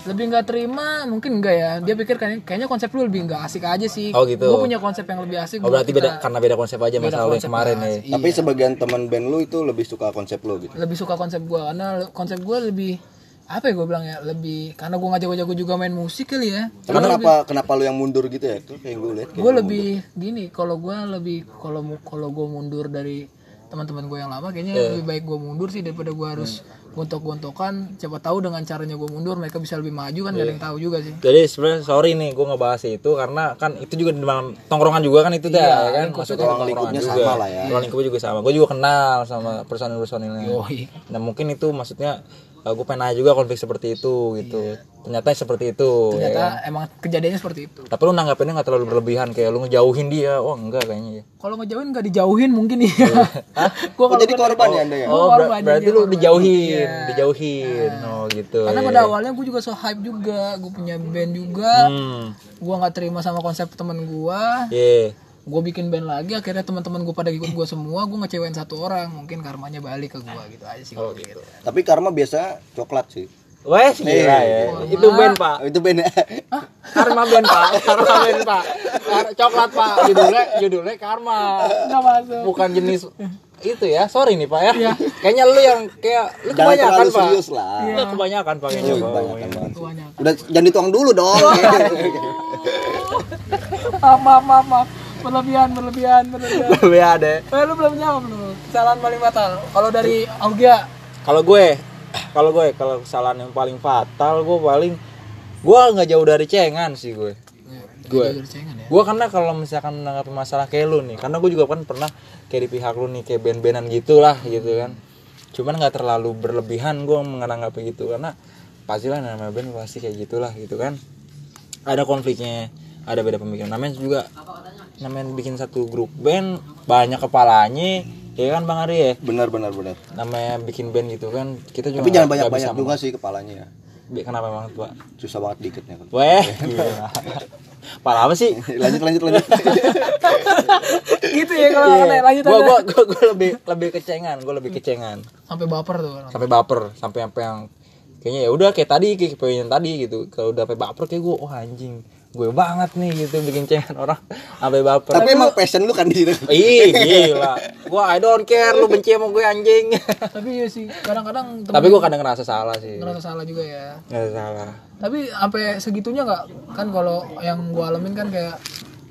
lebih nggak terima mungkin enggak ya dia pikir kayaknya, kayaknya konsep lu lebih nggak asik aja sih Oh, gitu. gue punya konsep yang lebih asik Oh berarti kita. beda karena beda konsep aja Beda masalah yang konsep kemarin ya. Iya. tapi sebagian teman band lu itu lebih suka konsep lu gitu lebih suka konsep gue karena konsep gue lebih apa ya gue bilang ya lebih karena gue nggak jago-jago juga main musik kali ya Tapi kenapa kenapa lu yang mundur gitu ya? Itu kayak gue lihat. gue lebih gini kalau gue lebih kalau kalau gue mundur dari teman-teman gue yang lama kayaknya Iya. lebih baik gue mundur sih daripada gue harus gontok-gontokan siapa tahu dengan caranya gue mundur mereka bisa lebih maju kan gak ada yang tahu juga sih Jadi sebenarnya sorry nih gue ngebahas itu karena kan itu juga di dalam tongkrongan juga kan itu dah ya kan maksudnya Ruang lingkupnya juga. sama lah ya. Ruang lingkupnya juga sama. Gue juga kenal sama personil-personilnya. Yoi. Nah mungkin itu maksudnya gue pengen nanya juga konflik seperti itu gitu. Ternyata seperti itu. ya kan? ternyata emang kejadiannya seperti itu Tapi lu nanggapinnya nggak terlalu berlebihan kayak lu ngejauhin dia. Oh enggak kayaknya ya. kalau ngejauhin nggak dijauhin mungkin iya gue Oh, jadi korban ya anda ya? Oh, korban, ber- berarti lu korban. dijauhin, Iya. dijauhin. Oh gitu. karena ya. pada awalnya gue juga so hype juga gue punya band juga Hmm. gue nggak terima sama konsep temen gue Iya. Gue bikin band lagi akhirnya teman-teman gue pada ikut gue semua gue ngecewain satu orang mungkin karmanya balik ke gue gitu aja sih Oh gitu. pikir. Tapi karma biasa coklat sih. Wes gila ya. Itu band, Pak. Oh, itu band. Karma band, Pak. Karma band, Pak. Kar- Coklat, Pak. Judulnya judulnya Karma. nggak masuk Bukan jenis itu ya. Sorry nih, Pak ya. Kayaknya lu yang kayak lu Jangan kebanyakan, terlalu Pak. serius lah. Lu kebanyakan, Pak. kayaknya, Oh, Pak. kebanyakan banyak Udah jangan dituang dulu dong. maaf maaf maaf berlebihan berlebihan berlebihan. Lebih ada eh lu belum jawab lu. Kesalahan paling fatal. Kalau dari Augia. Kalau gue kalau gue kalau kesalahan yang paling fatal gue paling gue nggak jauh dari cengan sih gue. Gue. Dari cengan ya. Gue karena kalau misalkan menanggapi masalah kayak lu nih karena gue juga kan pernah kayak di pihak lu nih kayak band-bandan gitulah gitu kan. Cuman nggak terlalu berlebihan gue menanggapi gitu karena pastilah namanya band pasti kayak gitulah gitu kan. Ada konfliknya ada beda pemikiran. Namanya juga namanya bikin satu grup band banyak kepalanya ya kan bang Ari ya? Benar benar benar. Namanya bikin band gitu kan kita juga tapi jangan nggak- banyak nggak banyak bisa juga sih kepalanya ya. Kenapa emang tuh Pak? susah banget dikitnya. Kan Weh, gila. Parah apa sih? lanjut lanjut lanjut. Gitu ya kalau aneh lanjut Gua, aja gua, gua, gua lebih lebih kecengan, gua lebih kecengan. sampai baper tuh orang. Sampai baper, sampai apa yang kayaknya ya udah kayak tadi kayak pengen tadi gitu. Kalau udah sampai baper kayak gua, oh anjing, gue banget nih gitu bikin cengan orang sampai baper. tapi emang passion lu kan di situ Ih, gila. Gua I don't care lu benci sama gue anjing. tapi iya sih kadang-kadang Tapi gua kadang ngerasa salah sih. ngerasa salah juga ya Ngerasa salah. tapi sampai segitunya nggak kan kalau yang gua alamin kan kayak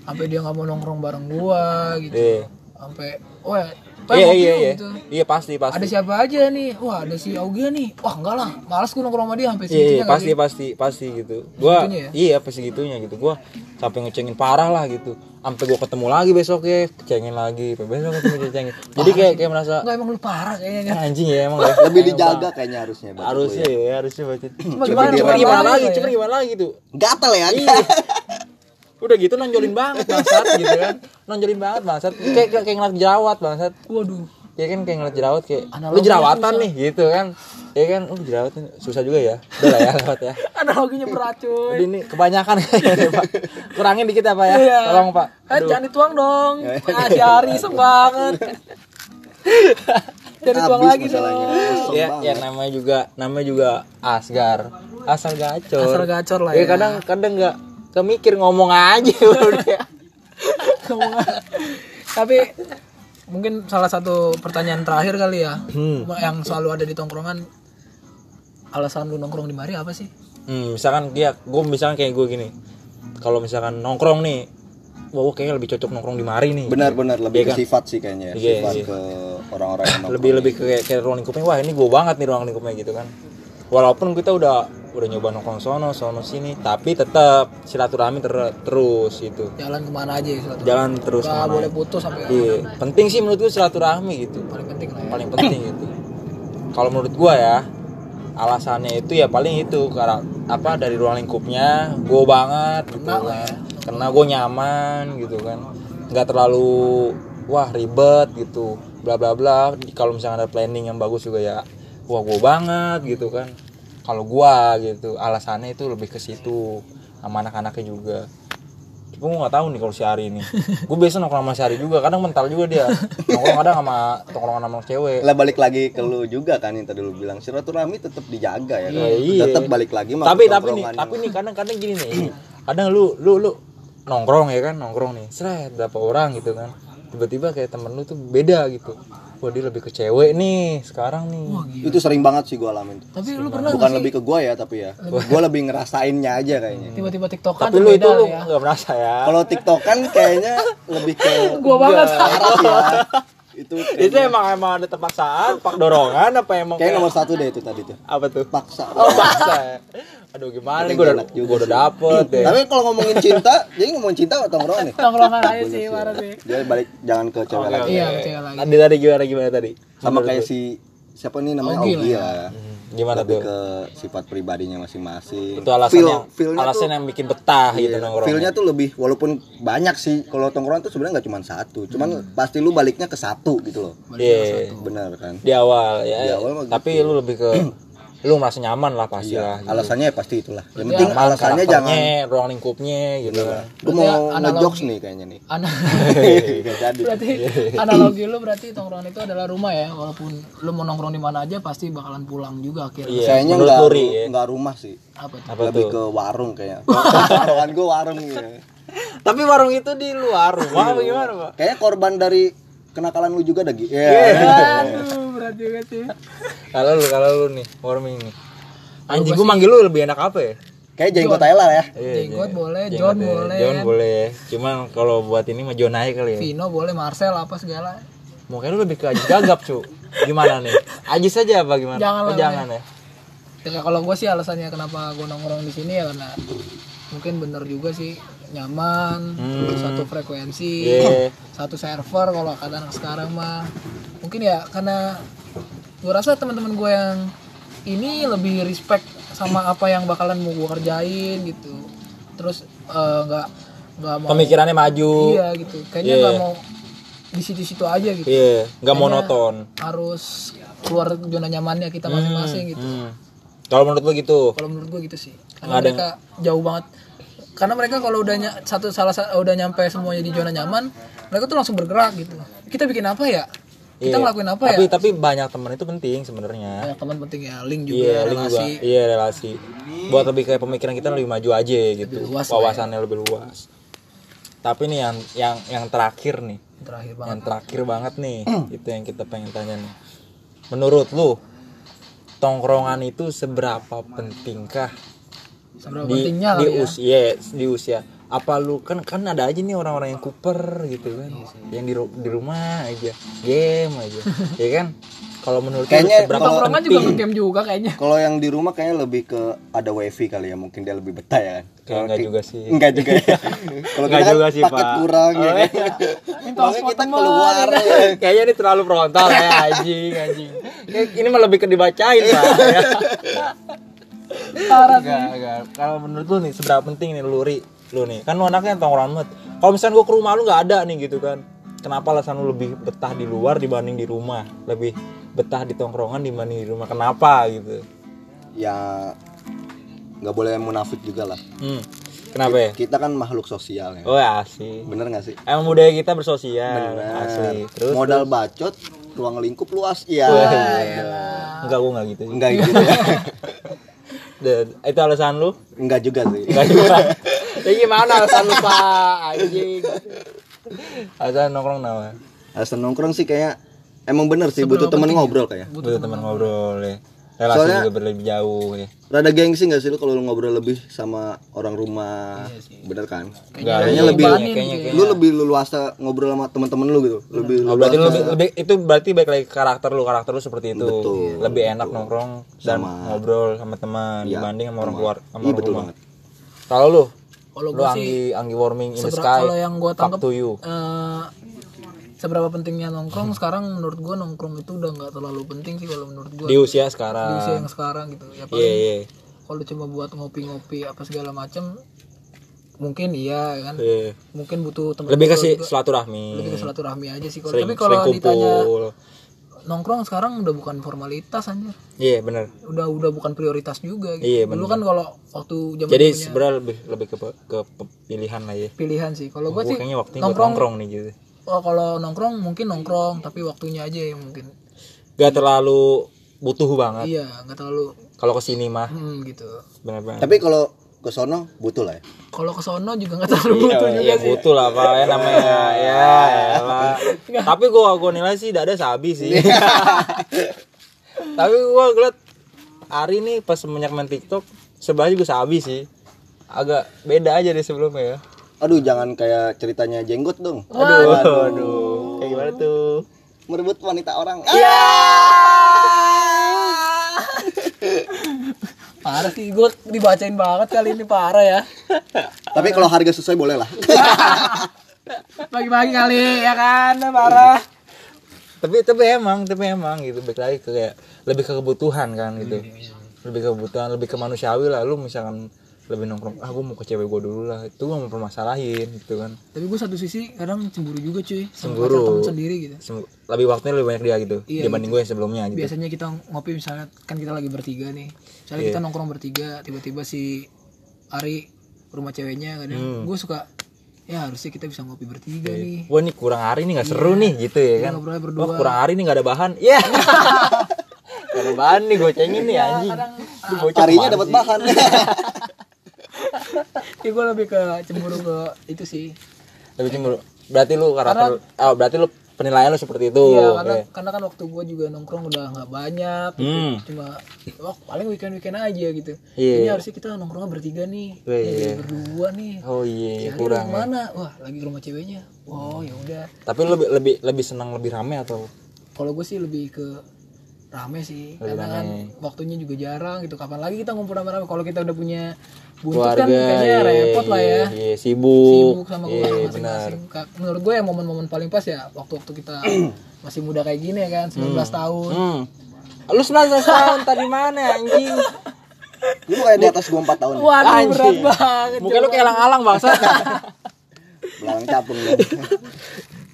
sampai dia nggak mau nongkrong bareng gua gitu Iya. sampai oh ya Iya, iya, yuk," iya. gitu. Iya pasti, pasti. ada siapa aja nih wah ada si Augia nih wah enggak lah malas gua nongkrong sama dia sampai Iya, segitunya iya, nggak pasti sih? pasti pasti gitu. Gua ya? iya pasti gitunya gitu. Gua sampai ngecengin parah lah gitu. Sampai gua ketemu lagi besoknya, kecengin lagi, sampai besok ketemu cengin. Jadi kayak kayak merasa Enggak emang lu parah kayaknya "Ah, anjing ya emang ya. lebih dijaga kayaknya harusnya. Harusnya ya, harusnya baca. Cuma Cuma gimana, gimana, gimana lagi, ya? cuma gimana lagi tuh. gatel ya Iya. Udah gitu nonjolin banget bangsat gitu kan. Nonjolin banget bangsat. Kayak kayak, kayak ngeliat jerawat bangsat. waduh Ya kan kayak ngeliat jerawat kayak lu Analoginya jerawatan nih gitu kan. Ya kan lu jerawatan susah juga ya. Udah lah ya lewat ya. analoginya berat cuy Jadi ini kebanyakan kayaknya, Pak. Kurangin dikit apa ya? Iya. Tolong, Pak. Eh, jangan dituang dong. Ah, si Ari iseng banget. Jangan dituang Habis lagi dong. Ya, ya namanya juga namanya juga Asgar. Asal gacor. Asal gacor lah Ya, ya. kadang kadang nggak kemikir ngomong aja udah. Tapi mungkin salah satu pertanyaan terakhir kali ya. Hmm. Yang selalu ada di tongkrongan. Alasan lu nongkrong di mari apa sih? Hmm, misalkan dia gue misalkan kayak gue gini. Kalau misalkan nongkrong nih, wah gue kayaknya lebih cocok nongkrong di mari nih. benar-benar lebih Iya ke kan? sifat sih kayaknya Iya, sifat iya. ke orang-orang yang nongkrong. lebih lebih ke kayak, kayak ruang lingkupnya wah ini gue banget nih ruang lingkupnya gitu kan walaupun kita udah udah nyoba nongkrong sono sono sini tapi tetap silaturahmi ter- terus gitu. Jalan ke mana aja ya selalu. jangan terus Gak ke mana. boleh putus sampai iya. penting sih menurut gue silaturahmi gitu. Paling penting lah ya. paling penting gitu. Kalau menurut gue ya alasannya itu ya paling itu karena apa dari ruang lingkupnya gue banget gitu Kena lah kan. karena gue nyaman gitu kan. Nggak terlalu wah ribet gitu. Bla bla bla. Kalau misalnya ada planning yang bagus juga ya wah gue banget gitu kan. Kalau gua gitu alasannya itu lebih ke situ sama anak-anaknya juga. Cuma gue gak tahu nih kalau si Ari ini. Gue biasa nongkrong sama si Ari juga Kadang mental juga dia. Nongkrong kadang sama Nongkrong sama cewek. Lah balik lagi ke lu juga kan yang tadi lu bilang silaturahmi tetap dijaga ya kan? Iya. tetap balik lagi sama tapi tapi nih tapi nih kadang-kadang gini nih. Kadang lu lu lu nongkrong ya kan nongkrong nih. Seret berapa orang gitu kan. Tiba-tiba kayak temen lu tuh beda gitu wah dia lebih ke cewek nih sekarang nih. Itu sering banget sih gua alamin tuh. Tapi lu pernah bukan sih? lebih ke gua ya tapi ya. Gua lebih ngerasainnya aja kayaknya. Tiba-tiba tiktokan tapi lu itu lu ya. nggak merasa ya? Kalau tiktok kan kayaknya lebih ke Gua banget. parah ya itu itu emang emang ada terpaksaan pak dorongan apa emang kayak kayak nomor satu deh itu tadi tuh. Apa tuh? Paksa. Oh paksa. Ya aduh gimana nih? Gue udah Enak juga gue udah dapet ya tapi kalau ngomongin cinta jadi ngomongin cinta atau tongkrongan nih? Tongkrongan aja sih, parah sih. dia balik jangan ke cewek lagi. Iya, kecil lagi. tadi tadi gimana gimana tadi? Sama kayak si siapa nih namanya? Ogi lah Hmm, gimana lebih tuh? ke sifat pribadinya masing-masing. Itu alasan Feel- yang alasan tuh- yang bikin betah gitu Iya, nongkrong feelnya tuh lebih walaupun banyak sih kalau tongkrongan tuh sebenarnya nggak cuma satu. Cuman pasti lu baliknya ke satu gitu loh. Iya. benar kan? Di awal ya. Di awal tapi lu lebih ke lu merasa nyaman lah pasti lah gitu. alasannya ya pasti itulah. Yang penting Nyaman, alasannya karakternya, jangan Iya. ruang lingkupnya gitu. Kan gue mau analogi- ngejokes nih kayaknya nih. Ana Nggak jadi. Berarti analogi lu berarti tongkrongan itu adalah rumah ya walaupun lu mau nongkrong di mana aja pasti bakalan pulang juga akhirnya. Iya, kayaknya menurut nggak Puri ya. nggak rumah sih. Apa tuh? Lebih tuh? ke warung kayak tongkrongan gue warung ya. Tapi warung itu di luar rumah gimana pak? Kayaknya korban dari kenakalan lu juga dah Gi. Iya. Berat juga sih kalau lu kalau lu nih warming nih anjing gua manggil lu lebih enak apa ya Kayak jenggot aja lah ya. Iya, Jenggot boleh, Jenggot John boleh. John boleh. Cuman kalau buat ini mah John aja kali ya. Vino boleh Marcel apa segala Mungkin lu lebih ke Ajis gagap, cu. Gimana nih? Ajis aja apa gimana? Jangan Oh, jangan ya. Ya, kalau gue sih alasannya kenapa gue nongkrong di sini ya karena mungkin bener juga sih nyaman, terus satu frekuensi, Iya. satu server kalau kata anak sekarang mah mungkin ya karena gue rasa teman-teman gue yang ini lebih respect sama apa yang bakalan mau gue kerjain gitu, terus eh, nggak nggak mau Pemikirannya maju. iya gitu, kayaknya nggak mau di situ-situ aja gitu, Iya, nggak Kayaknya monoton. harus keluar zona nyamannya kita masing-masing gitu. Hmm. Kalau menurut lu gitu? kalau menurut gue gitu sih Nggak karena ada mereka jauh banget karena mereka kalau udah ny- satu salah sa- udah nyampe semuanya di zona nyaman mereka tuh langsung bergerak gitu kita bikin apa ya kita Iya. ngelakuin apa tapi ya tapi banyak teman itu penting sebenarnya. banyak teman penting ya link juga Iya, link juga. relasi Iya, relasi. Buat lebih kayak pemikiran kita lebih maju aja gitu. luas lah ya. Wawasannya lebih luas. Tapi nih yang yang yang terakhir nih, terakhir banget yang terakhir banget nih, itu yang kita pengen tanya nih. Menurut lu tongkrongan itu seberapa pentingkah seberapa di pentingnya di ya usia di usia apa lu kan kan ada aja nih orang-orang yang kuper gitu kan Iya yang di di rumah aja game aja ya kan kalau menurut lu Kayaknya seberapa tongkrongan juga penting ngegame juga kayaknya Kalau yang di rumah kayaknya lebih ke ada wifi kali ya, mungkin dia lebih betah ya kan. Kayak enggak juga sih. Enggak juga ya. Kalau Enggak juga sih, paket Pak. kurang ya. Oh, kan. Minta kita keluar ya ya. kayaknya ini terlalu frontal ya anjing anjing ini mah lebih ke dibacain pak ya. parah sih Enggak, enggak. Kalau menurut lu nih seberapa penting nih lu ri lu nih kan lu anaknya tongkrongan banget. Kalau misalnya gua ke rumah lu nggak ada nih gitu kan. Kenapa alasan lu lebih betah di luar dibanding di rumah? Lebih betah di tongkrongan dibanding di rumah. Kenapa gitu? Ya nggak boleh munafik juga lah. Hmm. Kenapa ya? Kita kan makhluk sosial ya. Oh ya asli. Bener gak sih? Emang budaya kita bersosial. Bener. Asli. Terus modal bacot, ruang lingkup luas. Iya. enggak gua enggak gitu. sih. Enggak gitu. ya. Dan itu alasan lu? Enggak juga sih. Enggak juga. Ya gimana alasan lu pak? Anjing. Alasan nongkrong nama. Alasan nongkrong sih kayak emang bener sih butuh temen ngobrol kayak. Butuh teman ngobrol ya. Relasi Soalnya- juga berlebih jauh ya. Rada gengsi gak sih lu kalau lu ngobrol lebih sama orang rumah? Bener kan? Enggak, Kayaknya iya, lebih kayaknya, kayaknya, lu lebih luasa ngobrol sama temen-temen lu gitu. Lebih Oh, berarti lu lebih, lebih- itu berarti baik lagi karakter lu, karakter lu seperti itu. Betul, lebih enak nongkrong dan Sama- ngobrol sama teman Iya, dibanding sama orang keluar sama Iya orang betul rumah. banget. Kalau lu, kalau lu gue sih anggi anggi warming in the sky. kalau yang gue fuck tangkap to you. eh, seberapa pentingnya nongkrong sekarang menurut gue nongkrong itu udah nggak terlalu penting sih kalau menurut gue Di usia di sekarang. usia yang sekarang gitu ya Iya, paling iya. kalau cuma buat ngopi-ngopi apa segala macam mungkin iya kan Iya. mungkin butuh teman Lebih juga. silaturahmi. lebih ke silaturahmi aja sih kalau tapi kalau ditanya nongkrong sekarang udah bukan formalitas anjir Iya, bener. udah udah bukan prioritas juga gitu. Iya, dulu kan kalau waktu zaman Jadi sebenarnya lebih lebih ke ke pilihan lah ya. pilihan sih kalau gue sih kayaknya nongkrong nongkrong nih gitu. Oh, kalau nongkrong mungkin nongkrong tapi waktunya aja yang mungkin Gak terlalu butuh banget. iya nggak terlalu Kalau ke sini mah hmm, gitu benar-benar. Tapi kalau ke sono butuh lah ya. kalau ke sono juga nggak terlalu butuh juga Iya sih butuh lah pak ya namanya ya elah. Tapi gua gua nilai sih tidak ada sabi sih. Tapi gua ngeliat Ari nih pas semenjak main TikTok sebenarnya juga sabi sih. Agak beda aja dari sebelumnya ya. Aduh, jangan kayak ceritanya jenggot dong. Aduh, aduh. Kayak gimana tuh? Merebut wanita orang. Iya. parah sih gue dibacain banget kali ini parah ya Tapi kalau harga sesuai boleh lah. pagi-pagi kali ya kan parah Tapi tapi emang, tapi emang gitu balik lagi ke kayak lebih ke kebutuhan kan gitu. Lebih ke kebutuhan, lebih ke manusiawi lah. Lu misalkan lebih nongkrong, ah gua mau ke cewek gua dulu lah. Itu gua mau permasalahin gitu kan. tapi gue satu sisi kadang cemburu juga cuy. Sama Cemburu. sendiri gitu. Sem- lebih waktunya lebih banyak dia gitu Iya, dibanding gue yang sebelumnya gitu. Biasanya kita ngopi misalnya kan kita lagi bertiga nih. Misalnya Iya. kita nongkrong bertiga tiba-tiba si Ari rumah ceweknya kadang Hmm. gue suka ya harusnya kita bisa ngopi bertiga nih. Wah ini kurang hari nih nggak seru nih gitu ya kan. ngobrolnya wah berdua. kurang hari nih nggak ada bahan. Ya Gak ada bahan nih gue cengin nih anjing. Ini bocah Harinya ke mana dapat bahan. ya gue lebih ke cemburu ke itu sih lebih cemburu berarti lu karakter oh, berarti lu penilaian lu seperti itu Iya karena Oke. karena kan waktu gua juga nongkrong udah nggak banyak gitu. Hmm. Cuma oh, paling weekend weekend aja gitu. Iya. Ini harusnya kita nongkrongnya bertiga nih. Iya, Ini iya. berdua nih. oh iya Ari kurang ya. mana? Wah, lagi rumah ceweknya. Oh, ya udah. tapi lu lebih lebih lebih senang lebih rame atau Kalau gue sih lebih ke rame sih Lebih karena kan waktunya juga jarang gitu. Kapan lagi kita ngumpul rame-rame? Kalau kita udah punya buntut keluarga kan kayaknya iya, repot lah ya. iya, iya, sibuk. Sibuk sama iya keluarga benar. masing-masing. Menurut gue ya momen-momen paling pas ya waktu-waktu kita masih muda kayak gini ya kan 19 tahun. Hmm. lu 19 tahun tadi mana anjing? Lu kayak di atas gua 4 tahun. waduh Anjing. berat banget muka lu kayak alang-alang bangsa Belalang capung lu.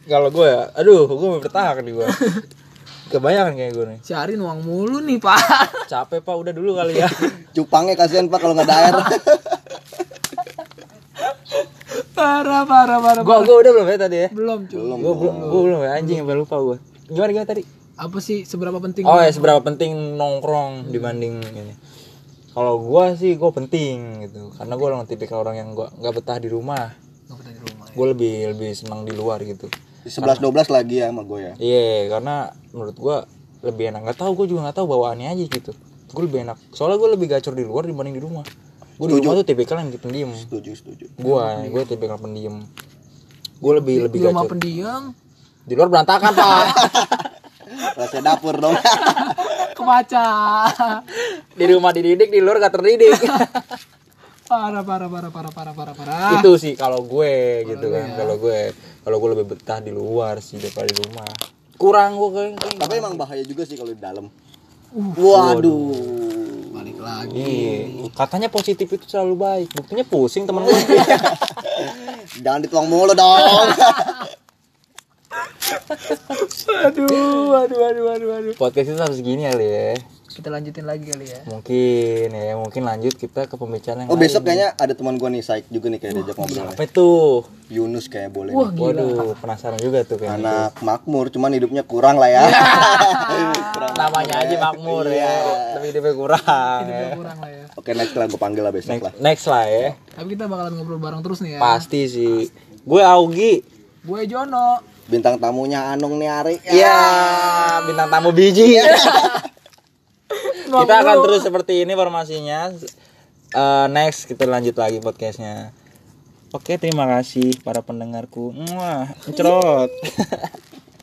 kalau gue ya aduh gue mau bertahan nih gue kebanyakan kayak gue nih. Si Ari nuang mulu nih pak. Capek pak udah dulu kali ya. Cupangnya kasihan Pak kalau nggak ada air. parah parah parah gue gue udah belum ya tadi ya? Belum cuy. Belum. gue belum gue belum ya anjing sampai lupa gue gimana gimana tadi? Apa sih seberapa penting oh ya seberapa penting nongkrong dibanding ini. Kalau gue sih gue penting gitu. Karena gue orang tipikal orang yang gue nggak betah di rumah. Nggak pernah di rumah ya. gue lebih lebih senang di luar gitu 11 12 lagi ya sama gue ya. iya karena menurut gue lebih enak. Nggak tahu gue juga nggak tahu bawaannya aja gitu. Gue lebih enak. Soalnya gue lebih gacor di luar dibanding di rumah. Gue di rumah tuh tipikal yang pendiam. Setuju, setuju. gue gue tipikal pendiam. Gue lebih lebih di rumah gacor. pendiam? Di luar berantakan pak. Rasa dapur dong. kebaca. Di rumah dididik di luar gak terdidik parah parah parah parah parah parah parah itu sih kalau gue gitu kan kalau gue kalau gue lebih betah di luar sih daripada di rumah kurang gue kayak kayak- Tapi emang bahaya juga sih kalau di dalam. Waduh. balik lagi Iya, katanya positif itu selalu baik. Buktinya pusing temen gue. Jangan dituang mulu dong. aduh aduh aduh aduh aduh Podcast itu harus gini kali ya. Kita lanjutin lagi kali ya Mungkin ya, mungkin lanjut kita ke pembicaraan yang Oh lain. besok kayaknya ada teman gue nih Saik juga nih kayak diajak ngobrol. Apa itu? Yunus kayak boleh. wah nih. gila Waduh, penasaran juga tuh kayaknya. Anak makmur, cuman hidupnya kurang lah ya. Kurang Namanya aja makmur ya, tapi hidupnya kurang. ya. Udah kurang lah ya Oke next lah gue panggil lah besok Next, lah. next lah ya. tapi kita bakalan ngobrol bareng terus nih ya Pasti sih. Gue Augi. gue Jono Bintang tamunya Anung nih Ari. Iya, bintang tamu biji. kita akan terus seperti ini formasinya. Eh, next kita lanjut lagi podcastnya. Oke, terima kasih para pendengarku. Muah, cerot.